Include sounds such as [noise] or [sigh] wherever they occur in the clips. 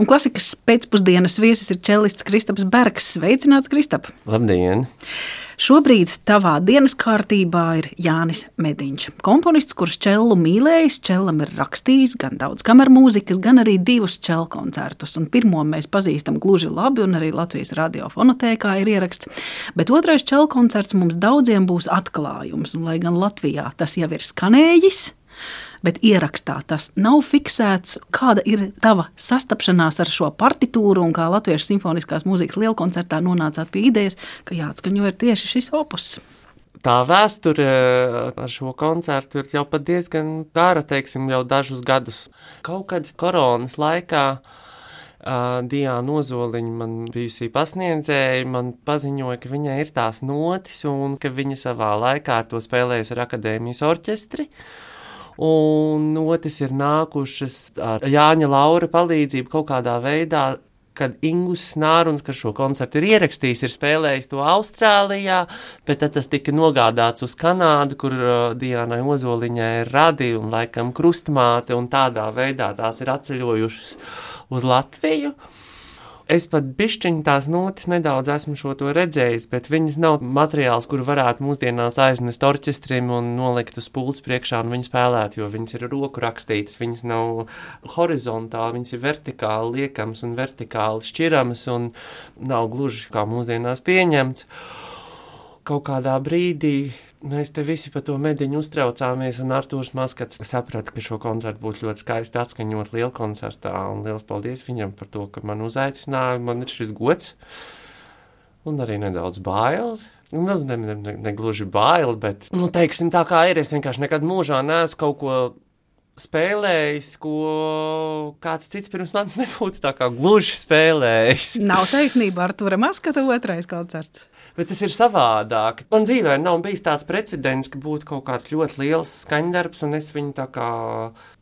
Un klasikas pēcpusdienas viesis ir čelists Kristaps Bergs. Sveicināts, Kristap! Labdien! Šobrīd tavā dienas kārtībā ir Jānis Mediņš. Komponists, kurš čelu mīlējis, čelam ir rakstījis gan daudz kameru mūzikas, gan arī divus čelu koncertus. Un pirmo mēs pazīstam gluži labi, un arī Latvijas radiofonotēkā ir ieraksts. Bet otrais čelu koncerts mums daudziem būs atklājums, un lai gan Latvijā tas jau ir skanējis bet ierakstā tas nav fiksēts. Kāda ir tava sastapšanās ar šo partitūru un kā Latviešu simfoniskās mūzikas lielkoncertā nonācāt pie idejas, ka jāatskaņo ir tieši šis opus? Tā vēsture ar šo koncertu ir jau diezgan gara, teiksim, jau dažus gadus. Kaut kad koronas laikā Uh, Diana Ozoliņa, man bijusī pasniedzēja, man paziņoja, ka viņai ir tās notis un ka viņa savā laikā ar to spēlējusi ar akadēmijas orķestri. Uh, un otrs ir nākušas ar Jāņa Laura palīdzību kaut kādā veidā kad Ingus Snāruns, kas šo koncertu ir ierakstījis, ir spēlējis to Austrālijā, bet tad tas tika nogādāts uz Kanādu, kur uh, Diānai Ozoliņai ir radi un laikam krustmāte, un tādā veidā tās ir atceļojušas uz Latviju. Uh, Es pat bišķiņu tās notis nedaudz esmu šo to redzējis, bet viņas nav materiāls, kuru varētu mūsdienās aiznest orķestrim un nolikt uz pults priekšā un viņu spēlēt, jo viņas ir roku rakstītas, viņas nav horizontāli, viņas ir vertikāli liekams un vertikāli šķiramas un nav gluži kā mūsdienās pieņemts. Kaut kādā brīdī Mēs te visi par to mediņu uztraucāmies, un Arthurs Maskats saprata, ka šo koncertu būtu ļoti skaisti atskaņot lielu koncertā. Un liels paldies viņam par to, ka man uzaicināja. Man ir šis gods, un arī nedaudz bail. Nu, ne, ne, ne, ne gluži bail, bet, nu, teiksim, tā kā ir. Es vienkārši nekad mūžā neesmu kaut ko spēlējis, ko kāds cits pirms manis [laughs] nebūtu tā kā gluži spēlējis. Nav taisnība, ar to maskatu otrais koncerts. Bet tas ir savādāk. Man dzīvē nav bijis tāds precedents, ka būtu kaut kāds ļoti liels skaņdarbs, un es viņu tā kā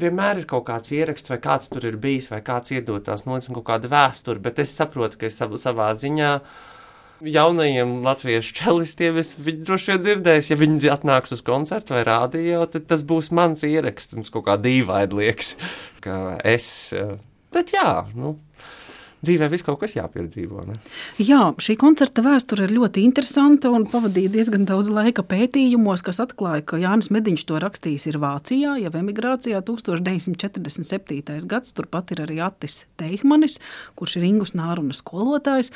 vienmēr ir kaut kāds ieraksts, vai kāds tur ir bijis, vai kāds iedod tās notis un kaut kāda vēsture, bet es saprotu, ka es savā ziņā jaunajiem latviešu čelistiem es viņu droši vien dzirdēs, ja viņi atnāks uz koncertu vai rādio, tad tas būs mans ieraksts. Mums kaut kā dīvaini liekas, ka es. Eh, bet jā, nu, dzīvē viss kaut kas jāpiedzīvo. Ne? Jā, šī koncerta vēsture ir ļoti interesanta un pavadīja diezgan daudz laika pētījumos, kas atklāja, ka Jānis Mediņš to rakstījis ir Vācijā, jau emigrācijā 1947. gads. Turpat ir arī Atis Teihmanis, kurš ir Ingus Nāruna skolotājs.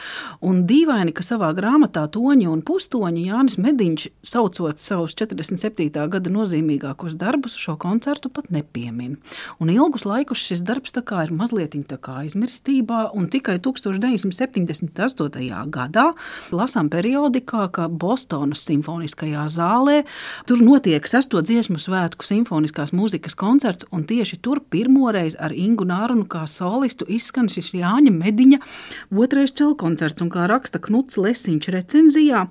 Un dīvaini, ka savā grāmatā Toņi un Pustoņi Jānis Mediņš, saucot savus 47. gada nozīmīgākos darbus, šo koncertu pat nepiemin. Un ilgus laikus šis darbs ir mazliet aizmirstībā, un tikai 1978. gadā lasām periodikā, ka Bostonas simfoniskajā zālē tur notiek sesto dziesmu svētku simfoniskās mūzikas koncerts, un tieši tur pirmoreiz ar Ingu Nārunu kā solistu izskan šis Jāņa Mediņa otrais čela koncerts, un kā raksta Knuts Lesiņš recenzijā,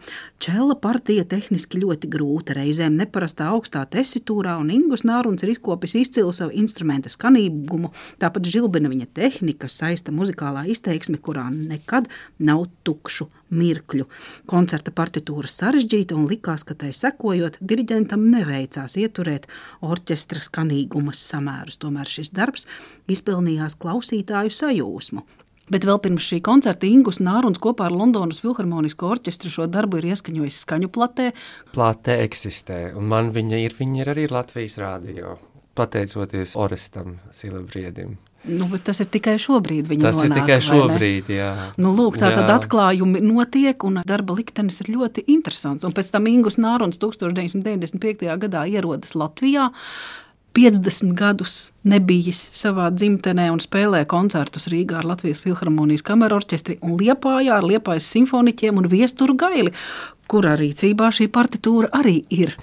čela partija tehniski ļoti grūta, reizēm neparastā augstā tesitūrā, un Ingus Nāruns ir izkopis izcilu savu instrumenta skanīgumu, tāpat žilbina viņa tehnika, saista muzikālā izteiksmi, kurā nekad nav tukšu mirkļu. Koncerta partitūra sarežģīta un likās, ka tai sekojot, diriģentam neveicās ieturēt orķestra skanīgumas samērus. Tomēr šis darbs izpelnījās klausītāju sajūsmu. Bet vēl pirms šī koncerta Ingus Nāruns kopā ar Londonas Filharmonisko orķestru šo darbu ir ieskaņojis skaņu platē. Platē eksistē, un man viņa ir, viņa ir arī Latvijas rādio, pateicoties Orestam Silabriedim. Nu, tas ir tikai šobrīd. Tas nonāk, ir tikai šobrīd. Jā. Nu, lūk, tā tad atklājumi notiek, un darba liktenis ir ļoti interesants. Un pēc tam Ingus Nāruns 1995. gadā ierodas Latvijā. 50 gadus nebijis savā dzimtenē un spēlē koncertus Rīgā ar Latvijas Filharmonijas kameru orķestri un Liepājā ar Liepājas simfoniķiem un Viesturu gaili, kurā rīcībā šī partitūra arī ir.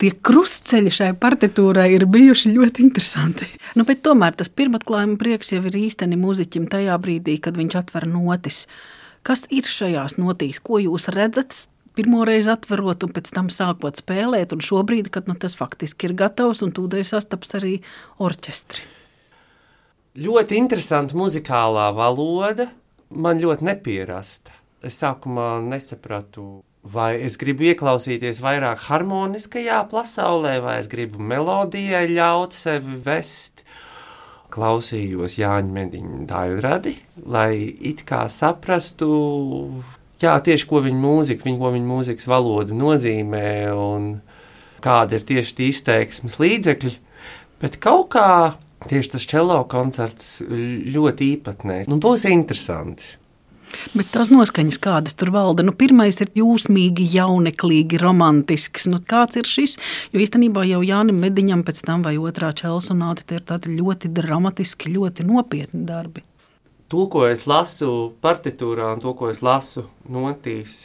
Tie krustceļi šai partitūrai ir bijuši ļoti interesanti. Nu, tomēr tas pirmatklājuma prieks jau ir īsteni muziķim tajā brīdī, kad viņš atver notis. Kas ir šajās notīs, ko jūs redzat? Pirmoreiz atverot, un pēc tam sākot spēlēt, un šobrīd, kad nu, tas faktiski ir gatavs, un tūdaļ sastaps arī orķestri. Ļoti interesanta muzikālā valoda, man ļoti nepierasta. Es sākumā nesapratu, Vai es gribu ieklausīties vairāk harmoniskajā pasaulē, vai es gribu melodijai ļaut sevi vest. klausījos Jāņa Mediņa daļradi, lai it kā saprastu, jā, tieši ko viņa mūzika, viņa, ko viņa mūzikas valoda nozīmē un kāda ir tieši tie izteiksmes līdzekļi. Bet kaut kā tieši tas čelo koncerts ļoti īpatnējs. Nu, būs interesanti. Bet tās noskaņas, kādas tur valda, nu, pirmais ir jūsmīgi, jauneklīgi, romantisks. Nu, kāds ir šis? Jo īstenībā jau Jānis Mediņam pēc tam vai otrā čelsonāte tie ir tādi ļoti dramatiski, ļoti nopietni darbi. To, ko es lasu partitūrā un to, ko es lasu notīs,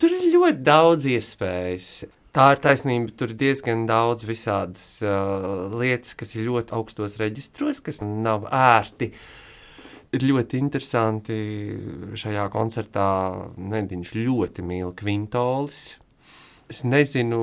tur ir ļoti daudz iespējas. Tā ir taisnība. Tur ir diezgan daudz visādas uh, lietas, kas ir ļoti augstos reģistros, kas nav ērti. Ir ļoti interesanti šajā koncertā. Nediņš ļoti mīl kvintolis. Es nezinu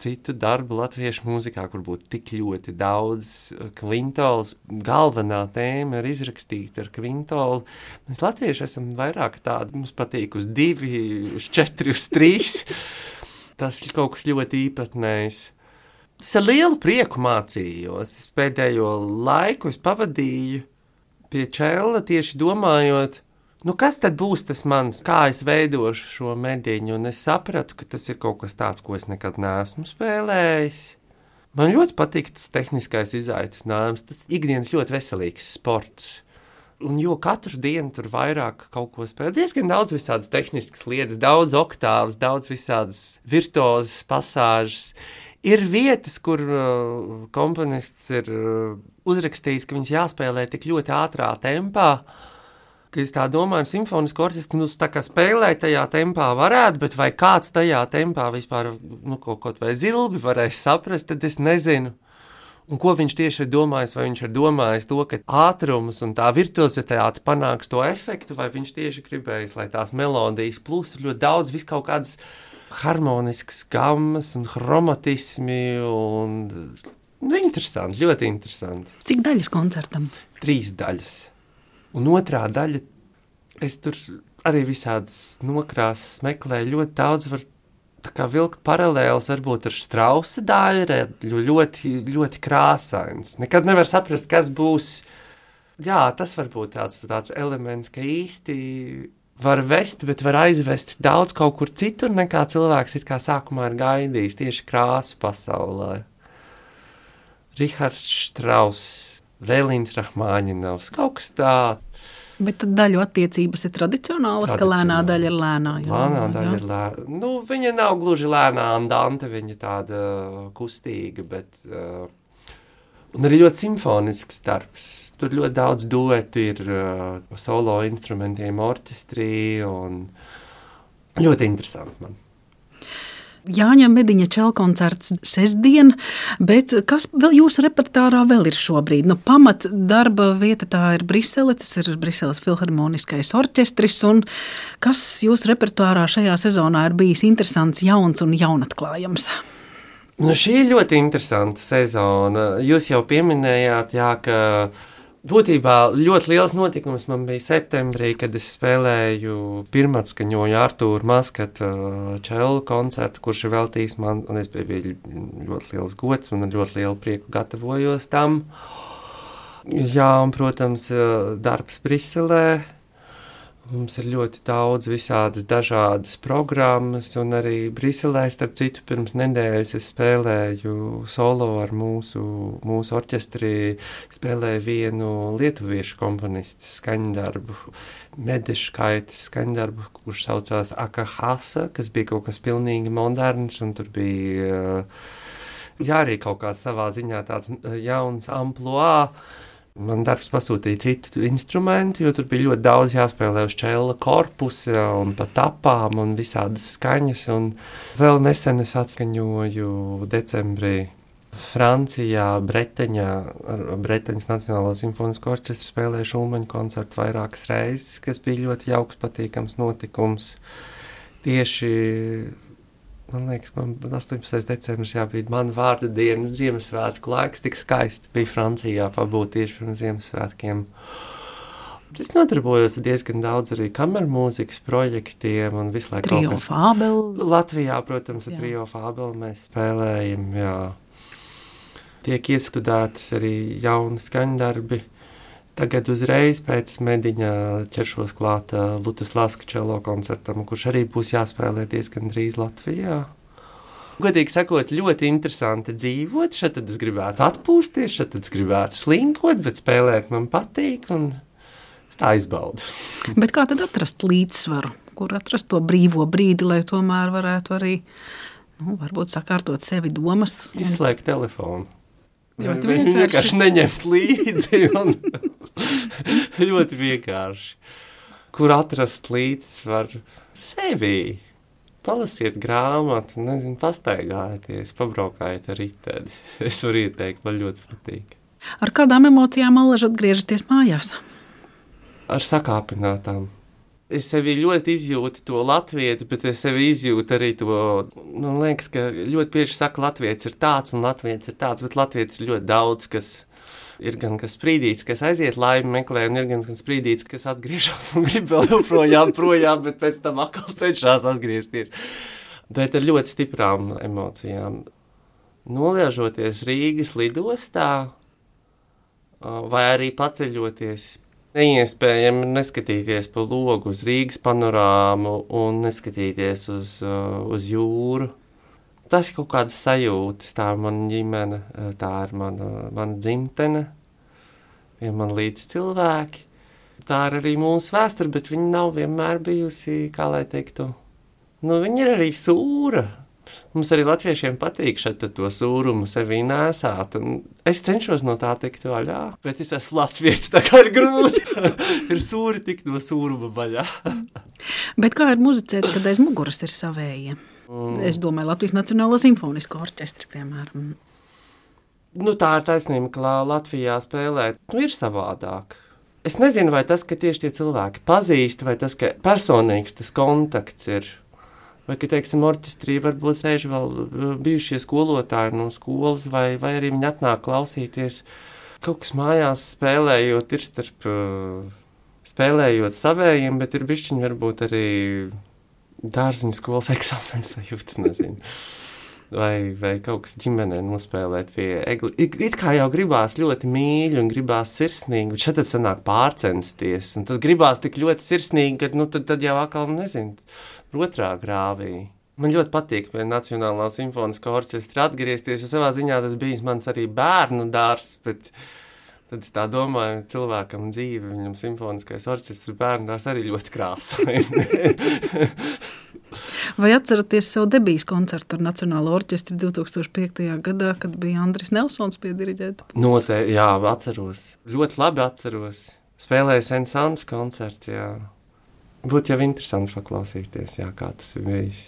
citu darbu latviešu mūzikā, kur būtu tik ļoti daudz kvintols. Galvenā tēma ir izrakstīta ar kvintolu. Mēs latvieši esam vairāk tādi, mums patīk uz divi, uz četri, uz trīs. [laughs] Tas ir kaut kas ļoti īpatnējs. Es ar lielu prieku mācījos. Es pēdējo laiku es pavadīju pie čēla tieši domājot, nu kas tad būs tas mans, kā es veidošu šo mediņu. Un es sapratu, ka tas ir kaut kas tāds, ko es nekad neesmu spēlējis. Man ļoti patīk tas tehniskais izaicinājums, tas ikdienas ļoti veselīgs sports. Un jo katru dienu tur vairāk kaut ko spēlē, diezgan daudz visādas tehniskas lietas, daudz oktāvas, daudz visādas virtuozas pasāžas. Ir vietas, kur uh, komponists ir uh, uzrakstījis, ka viņas jāspēlē tik ļoti ātrā tempā, ka es tā domāju, simfonisku orķestri, nu, spēlē tajā tempā varētu, bet vai kāds tajā tempā vispār, nu, kaut, kaut vai zilbi varēs saprast, tad es nezinu. Un ko viņš tieši ir domājis? Vai viņš ir domājis to, ka ātrums un tā virtuozitāte panāks to efektu, vai viņš tieši gribējis, lai tās melodijas plūst ļoti daudz, vis kaut kādas harmoniskas gammas un chromatismi. Un... Nu, interesanti, ļoti interesanti. Cik daļas koncertam? Trīs daļas. Un otrā daļa, es tur arī visādas nokrāsas meklēju, ļoti daudz var vilkt paralēlus varbūt ar strausa daļu, ļoti, ļoti krāsains. Nekad nevar saprast, kas būs. Jā, tas var būt tāds, tāds elements, ka īsti var vest, bet var aizvest daudz kaut kur citur, nekā cilvēks it kā sākumā ir gaidījis tieši krāsu pasaulē. Rihards Strauss, Vēlīns Rahmāņinovs, kaut kas tāds. Bet daļu attiecības ir tradicionālas, ka lēnā daļa ir lēnā. Jā, lēnā daļa jā. ir lēnā. Nu, viņa nav gluži lēnā andante, viņa tāda kustīga, bet uh, arī ļoti simfonisks darbs. Tur ļoti daudz duetu ir uh, solo instrumentiem, orķestrī un ļoti interesanti man. Jāņa Mediņa čelkoncerts sestdien, bet kas vēl jūsu repertārā vēl ir šobrīd? Nu, pamat darba vieta tā ir Brisele, tas ir Briseles filharmoniskais orķestris, un kas jūsu repertārā šajā sezonā ir bijis interesants, jauns un jaunatklājams? Nu, šī ir ļoti interesanta sezona. Jūs jau pieminējāt, jā, ka Būtībā ļoti liels notikums man bija septembrī, kad es spēlēju pirmā skaņoju Arthūru Maskatu uh, čelu koncertu, kurš ir veltījis man, un es biju ļoti liels gods, ar ļoti lielu prieku gatavojos tam. Jā, un, protams, uh, darbs Briselē, Mums ir ļoti daudz visādas dažādas programmas, un arī Briselē, starp citu, pirms nedēļas es spēlēju solo ar mūsu, mūsu orķestrī. Spēlēju vienu lietuviešu komponistu skaņdarbu, Medeškaitas skaņdarbu, kurš saucās Akahasa, kas bija kaut kas pilnīgi moderns, un tur bija jā, arī kaut kāds savā ziņā tāds jauns amplitūds Man darbs pasūtīja citu instrumentu, jo tur bija ļoti daudz jāspēlē uz čēla korpusa un pat apām un visādas skaņas. Un vēl nesen es atskaņoju decembrī Francijā, Breteņā, ar Breteņas Nacionālo simfonisko orķestru spēlēju šūmaņu koncertu vairākas reizes, kas bija ļoti jauks, patīkams notikums. Tieši Man liekas, man 18. decembris jā, bija mana vārda diena, Ziemassvētku laiks. Tik skaisti bija Francijā pabūt tieši pirms Ziemassvētkiem. Es nodarbojos diezgan daudz arī kameru mūzikas projektiem un visu laiku trio kas... fābeli. Latvijā, protams, ar trio fābeli mēs spēlējam, jā. tiek ieskudētas arī jauni skaņdarbi. Tagad uzreiz pēc mediņa ķeršos klāt Lutas Laska čelo koncertam, kurš arī būs jāspēlē diezgan drīz Latvijā. Godīgi sakot, ļoti interesanti dzīvot. Šeit es gribētu atpūsties, šeit es gribētu slinkot, bet spēlēt man patīk. Un tā izbaudu. [laughs] Bet kā tad atrast līdzsvaru, kur atrast to brīvo brīdi, lai tomēr varētu arī nu, varbūt sakārtot sevi domas? Izslēgt telefonu. Ļoti vienkārši. Vienkārši neņemt līdzi. [laughs] [laughs] ļoti vienkārši. Kur atrast līdzsvaru sevī? Palasiet grāmatu, nezinu, pastaigājieties, pabraukājiet ar riteni. [laughs] Es varu ieteikt, man ļoti patīk. Ar kādām emocijām alaži atgriežaties mājās? ar sakāpinātām. Es sevi ļoti izjūtu to latviešu, bet es sevi izjūtu arī to. Man liekas, ka ļoti bieži saka, ka latviešu ir tāds un latviešu ir tāds, bet latviešu ir ļoti daudz, kas ir gan kas sprīdīts, kas aiziet laimi meklē, un ir gan kas sprīdīts, kas atgriežas un grib vēl joprojām, projām, bet pēc tam atkal cenšas atgriezties. Bet ar ļoti stiprām emocijām. Noliežoties Rīgas lidostā vai arī paceļoties Neiespējami neskatīties pa logu uz Rīgas panorāmu un neskatīties uz, uz jūru. Tas ir kaut kāds sajūtas, tā ir mana ģimene, uh, tā ir mana, mana dzimtene, ir man līdz cilvēki. Tā ir arī mūsu vēsture, bet viņa nav vienmēr bijusi, kā lai teiktu, nu, viņa ir arī sūra. Mums arī latviešiem patīk šeit to sūrumu sevī nesāt. Es cenšos no tā tikt vaļā, bet es esmu latviečs, tā kā ir grūti. [laughs] ir sūri tikt no sūruma vaļā. bet kā ir muzicēt, kad aiz muguras ir savējie? Mm. Es domāju, Latvijas Nacionālo simfonisko orķestri, piemēram. Nu, tā ir taisnība, ka Latvijā spēlēt nu, ir savādāk. Es nezinu, vai tas, ka tieši tie cilvēki pazīst, vai tas, ka personīgs tas kontakts ir vai, ka, teiksim, orķestrī varbūt sēž vēl uh, bijušie skolotāji no skolas, vai, vai arī viņi atnāk klausīties kaut kas mājās spēlējot, ir starp uh, spēlējot savējiem, bet ir bišķiņi varbūt arī dārziņu skolas [laughs] eksāmenes sajūtas, nezinu. Vai, vai kaut kas ģimenē nospēlēt pie egli. It, it kā jau gribās ļoti mīļi un gribās sirsnīgi, bet šeit tad sanāk pārcensties. Un tad gribās tik ļoti sirsnīgi, ka nu, tad, tad jau atkal nezinu otrā grāvī. Man ļoti patīk pie Nacionālā simfoniskā orķestra atgriezties, jo savā ziņā tas bija mans arī bērnu dārzs. Tad es tā domāju, cilvēkam dzīve, viņam simfoniskais orķestris bērnu dārzs arī ļoti krāsaini. [laughs] Vai atceraties savu debijas koncertu ar Nacionālo orķestri 2005. gadā, kad bija Andris Nelsons pie diriģēta? Noteikti, jā, atceros. Ļoti labi atceros. Spēlēju Sensāns koncertu, jā. Būtu jau interesanti paklausīties, jā, kā tas ir bijis.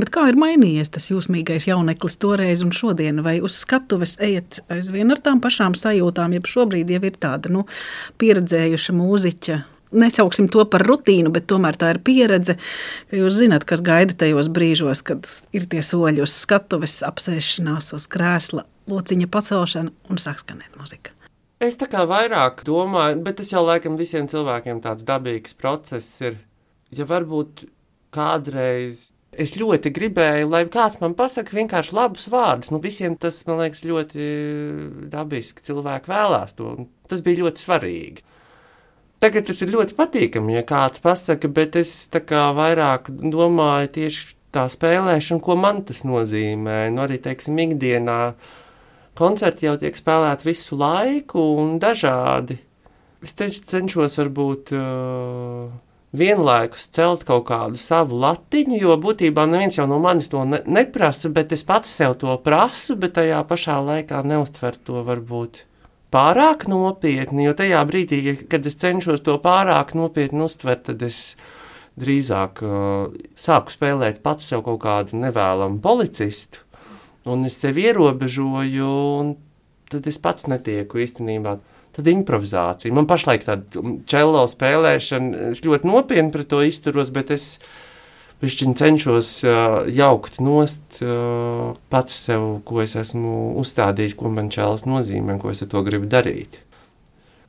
Bet kā ir mainījies tas jūsmīgais jauneklis toreiz un šodien? Vai uz skatuves ejat aizvien ar tām pašām sajūtām, ja šobrīd jau ir tāda nu, pieredzējuša mūziķa? Nesauksim to par rutīnu, bet tomēr tā ir pieredze, ka jūs zināt, kas gaida tajos brīžos, kad ir tie soļi uz skatuves, apsēšanās uz krēsla, lociņa pacelšana un sāk skanēt muzika. Es tā kā vairāk domāju, bet tas jau laikam visiem cilvēkiem tāds dabīgs process ir. Ja varbūt kādreiz es ļoti gribēju, lai kāds man pasaka vienkārši labus vārdus. Nu, visiem tas, man liekas, ļoti dabiski. Cilvēki vēlās to. Tas bija ļoti svarīgi. Tagad tas ir ļoti patīkami, ja kāds pasaka, bet es tā kā vairāk domāju tieši tā spēlēšanu, ko man tas nozīmē. Nu, arī, teiksim, ikdienā koncerti jau tiek spēlēti visu laiku un dažādi. Es cenšos varbūt uh, vienlaikus celt kaut kādu savu latiņu, jo būtībā neviens jau no manis to ne neprasa, bet es pats sev to prasu, bet tajā pašā laikā neuztver to varbūt pārāk nopietni, jo tajā brīdī, kad es cenšos to pārāk nopietni uztvert, tad es drīzāk uh, sāku spēlēt pats sev kaut kādu nevēlamu policistu un es sevi ierobežoju, un tad es pats netieku īstenībā. Tad improvizācija. Man pašlaik tāda čelo spēlēšana, es ļoti nopietni pret to izturos, bet es cenšos uh, jaukt nost uh, pats sev, ko es esmu uzstādījis, ko man čēlis nozīmē, ko es ar to gribu darīt.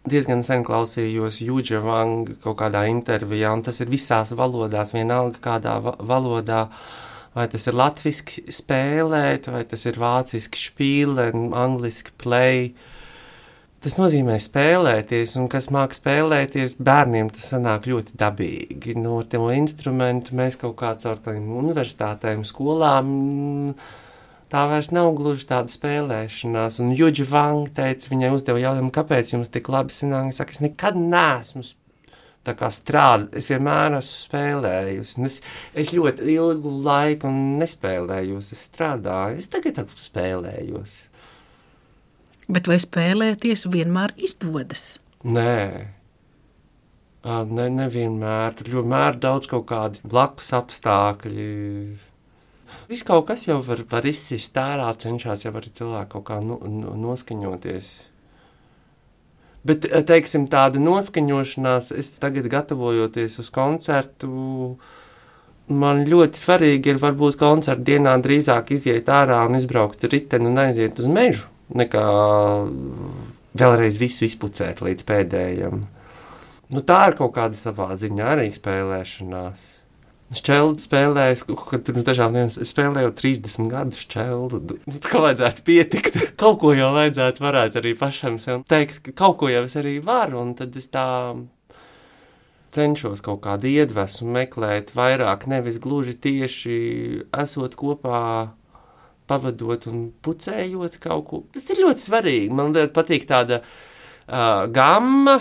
Diezgan sen klausījos Jūģa Vanga kaut kādā intervijā, un tas ir visās valodās, vienalga kādā va valodā. Uh, Vai tas ir latviešu spēlēt, vai tas ir vāciski spīle, angliski play. Tas nozīmē spēlēties, un kas māca spēlēties, bērniem tas sanāk ļoti dabīgi. No tiem instrumentu mēs kaut kā caur tādiem universitātēm, skolām. Tā vairs nav gluži tāda spēlēšanās. Un Juģa Vanga teica, viņai uzdeva jautājumu, kāpēc jums tik labi sanāk. Viņa saka, es nekad neesmu strādāt. Es vienmēr esmu spēlējusi. Es, es ļoti ilgu laiku nespēlēju, es strādāju. Es tagad spēlējos. Bet vai spēlēties vienmēr izdodas? Nē. Ne, nevienmēr. Tur vienmēr daudz kaut kādi blakus apstākļi. Viss kaut kas jau var, var izsist ārā, cenšas jau arī cilvēku kaut kā nu, nu, noskaņoties. Bet, teiksim, tāda noskaņošanās, es tagad gatavojoties uz koncertu, man ļoti svarīgi ir varbūt koncerta dienā drīzāk iziet ārā un izbraukt riteni un aiziet uz mežu, nekā vēlreiz visu izpucēt līdz pēdējiem. Nu, tā ir kaut kāda savā ziņā arī spēlēšanās. Šķeldu spēlēju, kad pirms dažām dienām spēlēju 30 gadus šķeldu. Nu, kā vajadzētu pietikt. [laughs] kaut ko jau vajadzētu varēt arī pašam sev teikt, ka kaut ko jau es arī varu, un tad es tā cenšos kaut kādu iedvesmu meklēt vairāk, nevis gluži tieši esot kopā, pavadot un pucējot kaut ko. Tas ir ļoti svarīgi. Man ļoti patīk tāda uh, gamma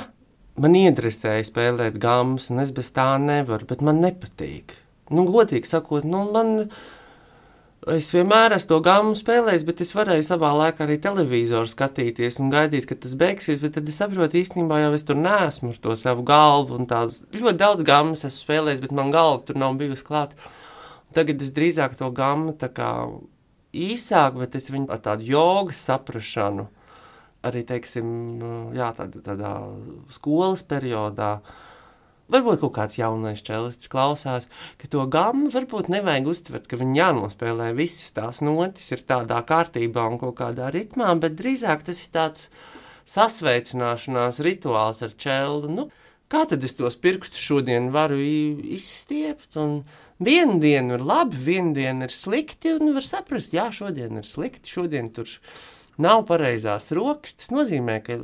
man interesēja spēlēt gāmas, un es bez tā nevaru, bet man nepatīk. Nu, godīgi sakot, nu, man. Es vienmēr esmu to gāmu spēlējis, bet es varēju savā laikā arī televizoru skatīties un gaidīt, kad tas beigsies. Bet tad es saprotu, īstenībā jau es tur nesmu ar to savu galvu. Tās, ļoti daudz gāmas esmu spēlējis, bet man galva tur nav bijusi klāta. Tagad es drīzāk to gāmu īsāk, bet es viņu ar tādu jogas saprašanu arī teiksim, jā, tādā, tādā skolas periodā. Varbūt kaut kāds jaunais čelists klausās, ka to gāmu varbūt nevajag uztvert, ka viņi jānospēlē visas tās notis, ir tādā kārtībā un kaut kādā ritmā, bet drīzāk tas ir tāds sasveicināšanās rituāls ar čelu. Nu, kā tad es tos pirkstus šodien varu izstiept? Un vienu dienu ir labi, vienu dienu ir slikti, un var saprast, jā, šodien ir slikti, šodien tur nav pareizās rokas, tas nozīmē, ka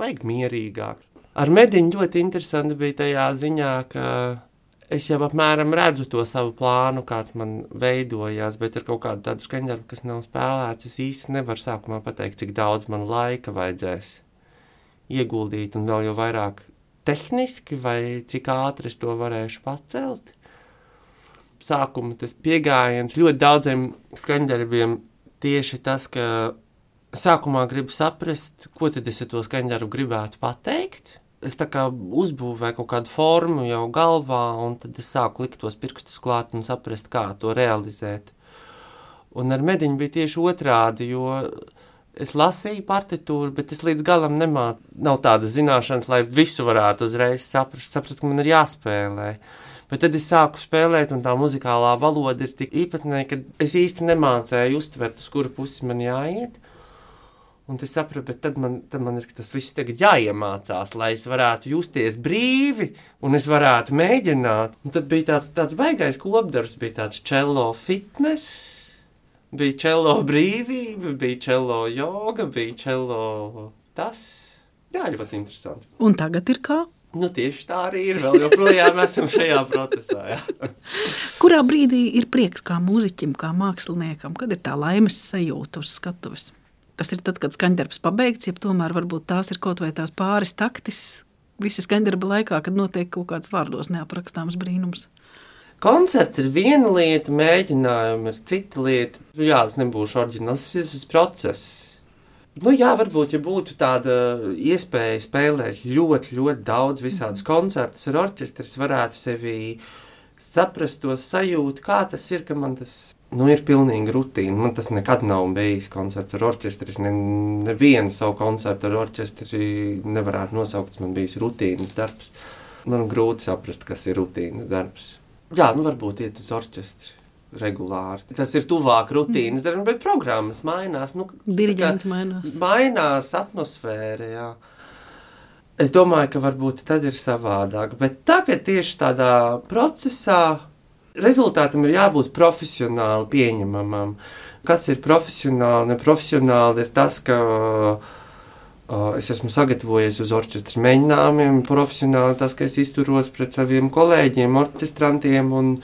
vajag mierīgāk. Ar mediņu ļoti interesanti bija tajā ziņā, ka es jau apmēram redzu to savu plānu, kāds man veidojās, bet ar kaut kādu tādu skaņdarbu, kas nav spēlēts, es īsti nevaru sākumā pateikt, cik daudz man laika vajadzēs ieguldīt, un vēl jau vairāk tehniski, vai cik ātri es to varēšu pacelt. Sākuma tas pieejams ļoti daudziem skaņdarbiem tieši tas, ka sākumā gribu saprast, ko tad es ar to skaņdaru gribētu pateikt. Es tā kā uzbūvēju kaut kādu formu jau galvā, un tad es sāku likt tos pirkstus klāt un saprast, kā to realizēt. Un ar mediņu bija tieši otrādi, jo es lasīju partitūru, bet es līdz galam nemācu. Nav tādas zināšanas, lai visu varētu uzreiz saprast. Sapratu, ka man ir jāspēlē. Bet tad es sāku spēlēt, un tā muzikālā valoda ir tik īpatnēja, ka es īsti nemācēju uztvert, uz kuru pusi man jāiet. Un es sapratu, bet tad man, tad man ir tas viss jāiemācās, lai es varētu justies brīvi un es varētu mēģināt. Un tad bija tāds, tāds baisais kopdarbs, bija tāds cello fitness, bija cello brīvība, bija cello joga, bija cello tas. Jā, ļoti interesanti. Un tagad ir kā? Nu, tieši tā arī ir. Vēl joprojām esam šajā procesā. Jā. Kurā brīdī ir prieks kā mūziķim, kā māksliniekam, kad ir tā laimes sajūta uz skatuves? Tas ir tad, kad skaņdarbs pabeigts, ja tomēr varbūt tās ir kaut vai tās pāris taktis visa skaņdarba laikā, kad notiek kaut kāds vārdos neaprakstāms brīnums. Koncerts ir viena lieta, mēģinājumi ir cita lieta. Jā, tas nebūs oriģināls, tas ir process. Nu, jā, varbūt, ja būtu tāda iespēja spēlēt ļoti, ļoti daudz visādus koncertus ar orķestris, varētu sevi saprast to sajūtu, kā tas ir, ka man tas nu, ir pilnīgi rutīna. Man tas nekad nav bijis koncerts ar orķestri. Es ne, nevienu savu koncertu ar orķestri nevarētu nosaukt. Tas man bijis rutīnas darbs. Man grūti saprast, kas ir rutīnas darbs. Jā, nu varbūt iet uz orķestri. Regulāri. Tas ir tuvāk rutīnas darbam, bet programmas mainās. Nu, Diriģents mainās. Mainās atmosfēra. Jā. Es domāju, ka varbūt tad ir savādāk. Bet tagad tieši tādā procesā Rezultātam ir jābūt profesionāli pieņemamam. Kas ir profesionāli? Neprofesionāli ir tas, ka uh, es esmu sagatavojies uz orķestra mēģinājumiem, profesionāli tas, ka es izturos pret saviem kolēģiem, orķestrantiem. Un,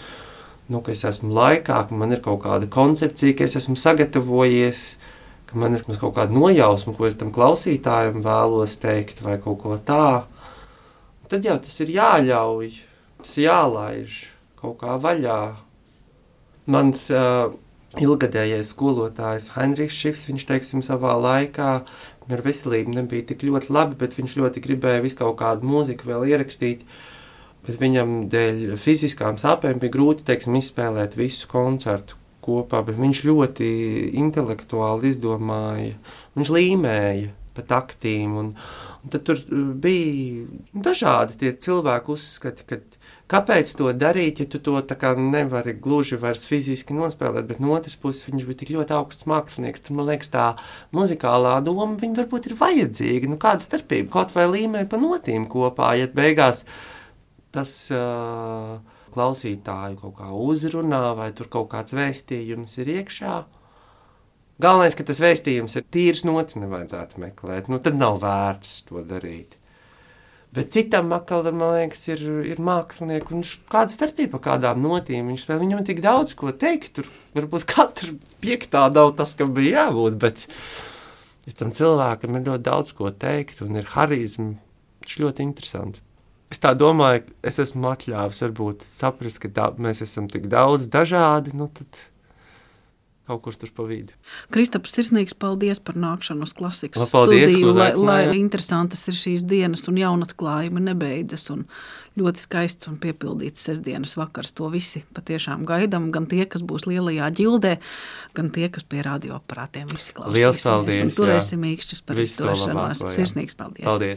nu, ka es esmu laikā, ka man ir kaut kāda koncepcija, ka es esmu sagatavojies, ka man ir kaut kāda nojausma, ko es tam klausītājam vēlos teikt, vai kaut ko tādu. Tad jau tas ir jāļauj, tas jālaiž kaut kā vaļā. Mans uh, ilgadējais skolotājs Heinrichs Šifs, viņš teiksim, savā laikā ar veselību nebija tik ļoti labi, bet viņš ļoti gribēja visu kaut kādu mūziku vēl ierakstīt. Bet viņam dēļ fiziskām sāpēm bija grūti teiksim, izspēlēt visu koncertu kopā, bet viņš ļoti intelektuāli izdomāja. Viņš līmēja pa taktīm. Un, un tad tur bija dažādi tie cilvēku uzskati, ka Kāpēc to darīt, ja tu to nevari gluži vairs fiziski nospēlēt, bet no otras puses viņš bija tik ļoti augsts mākslinieks. Tad, man liekas, tā muzikālā doma viņa varbūt ir vajadzīga. Nu, kāda starpība kaut vai līmē pa notīm kopā, ja beigās tas uh, klausītāju kaut kā uzrunā vai tur kaut kāds vēstījums ir iekšā. Galvenais, ka tas vēstījums ir tīrs nots, nevajadzētu meklēt. Nu, tad nav vērts to darīt. Bet citam makalam, man liekas, ir, ir mākslinieks. Un kāda starpība kādām notīm viņš spēlē? Viņam tik daudz ko teikt. Tur varbūt katra piektā nav tas, kam bija jābūt. Bet tam cilvēkam ir ļoti daudz ko teikt un ir harizma. Tas ļoti interesanti. Es tā domāju, es esmu atļāvis varbūt saprast, ka tā, mēs esam tik daudz dažādi. Nu tad kaut kur tur pa vidu. Kristaps, sirsnīgs paldies par nākšanu uz klasikas La, paldies, studiju, lai, lai interesantas ir šīs dienas un jaunatklājumi nebeidzas un ļoti skaists un piepildīts sestdienas vakars. To visi patiešām gaidām, gan tie, kas būs lielajā ģildē, gan tie, kas pie radioaparātiem visi klausīsies. Liels paldies! Un turēsim īkšķus par izdošanos. Sirsnīgs paldies! Paldies!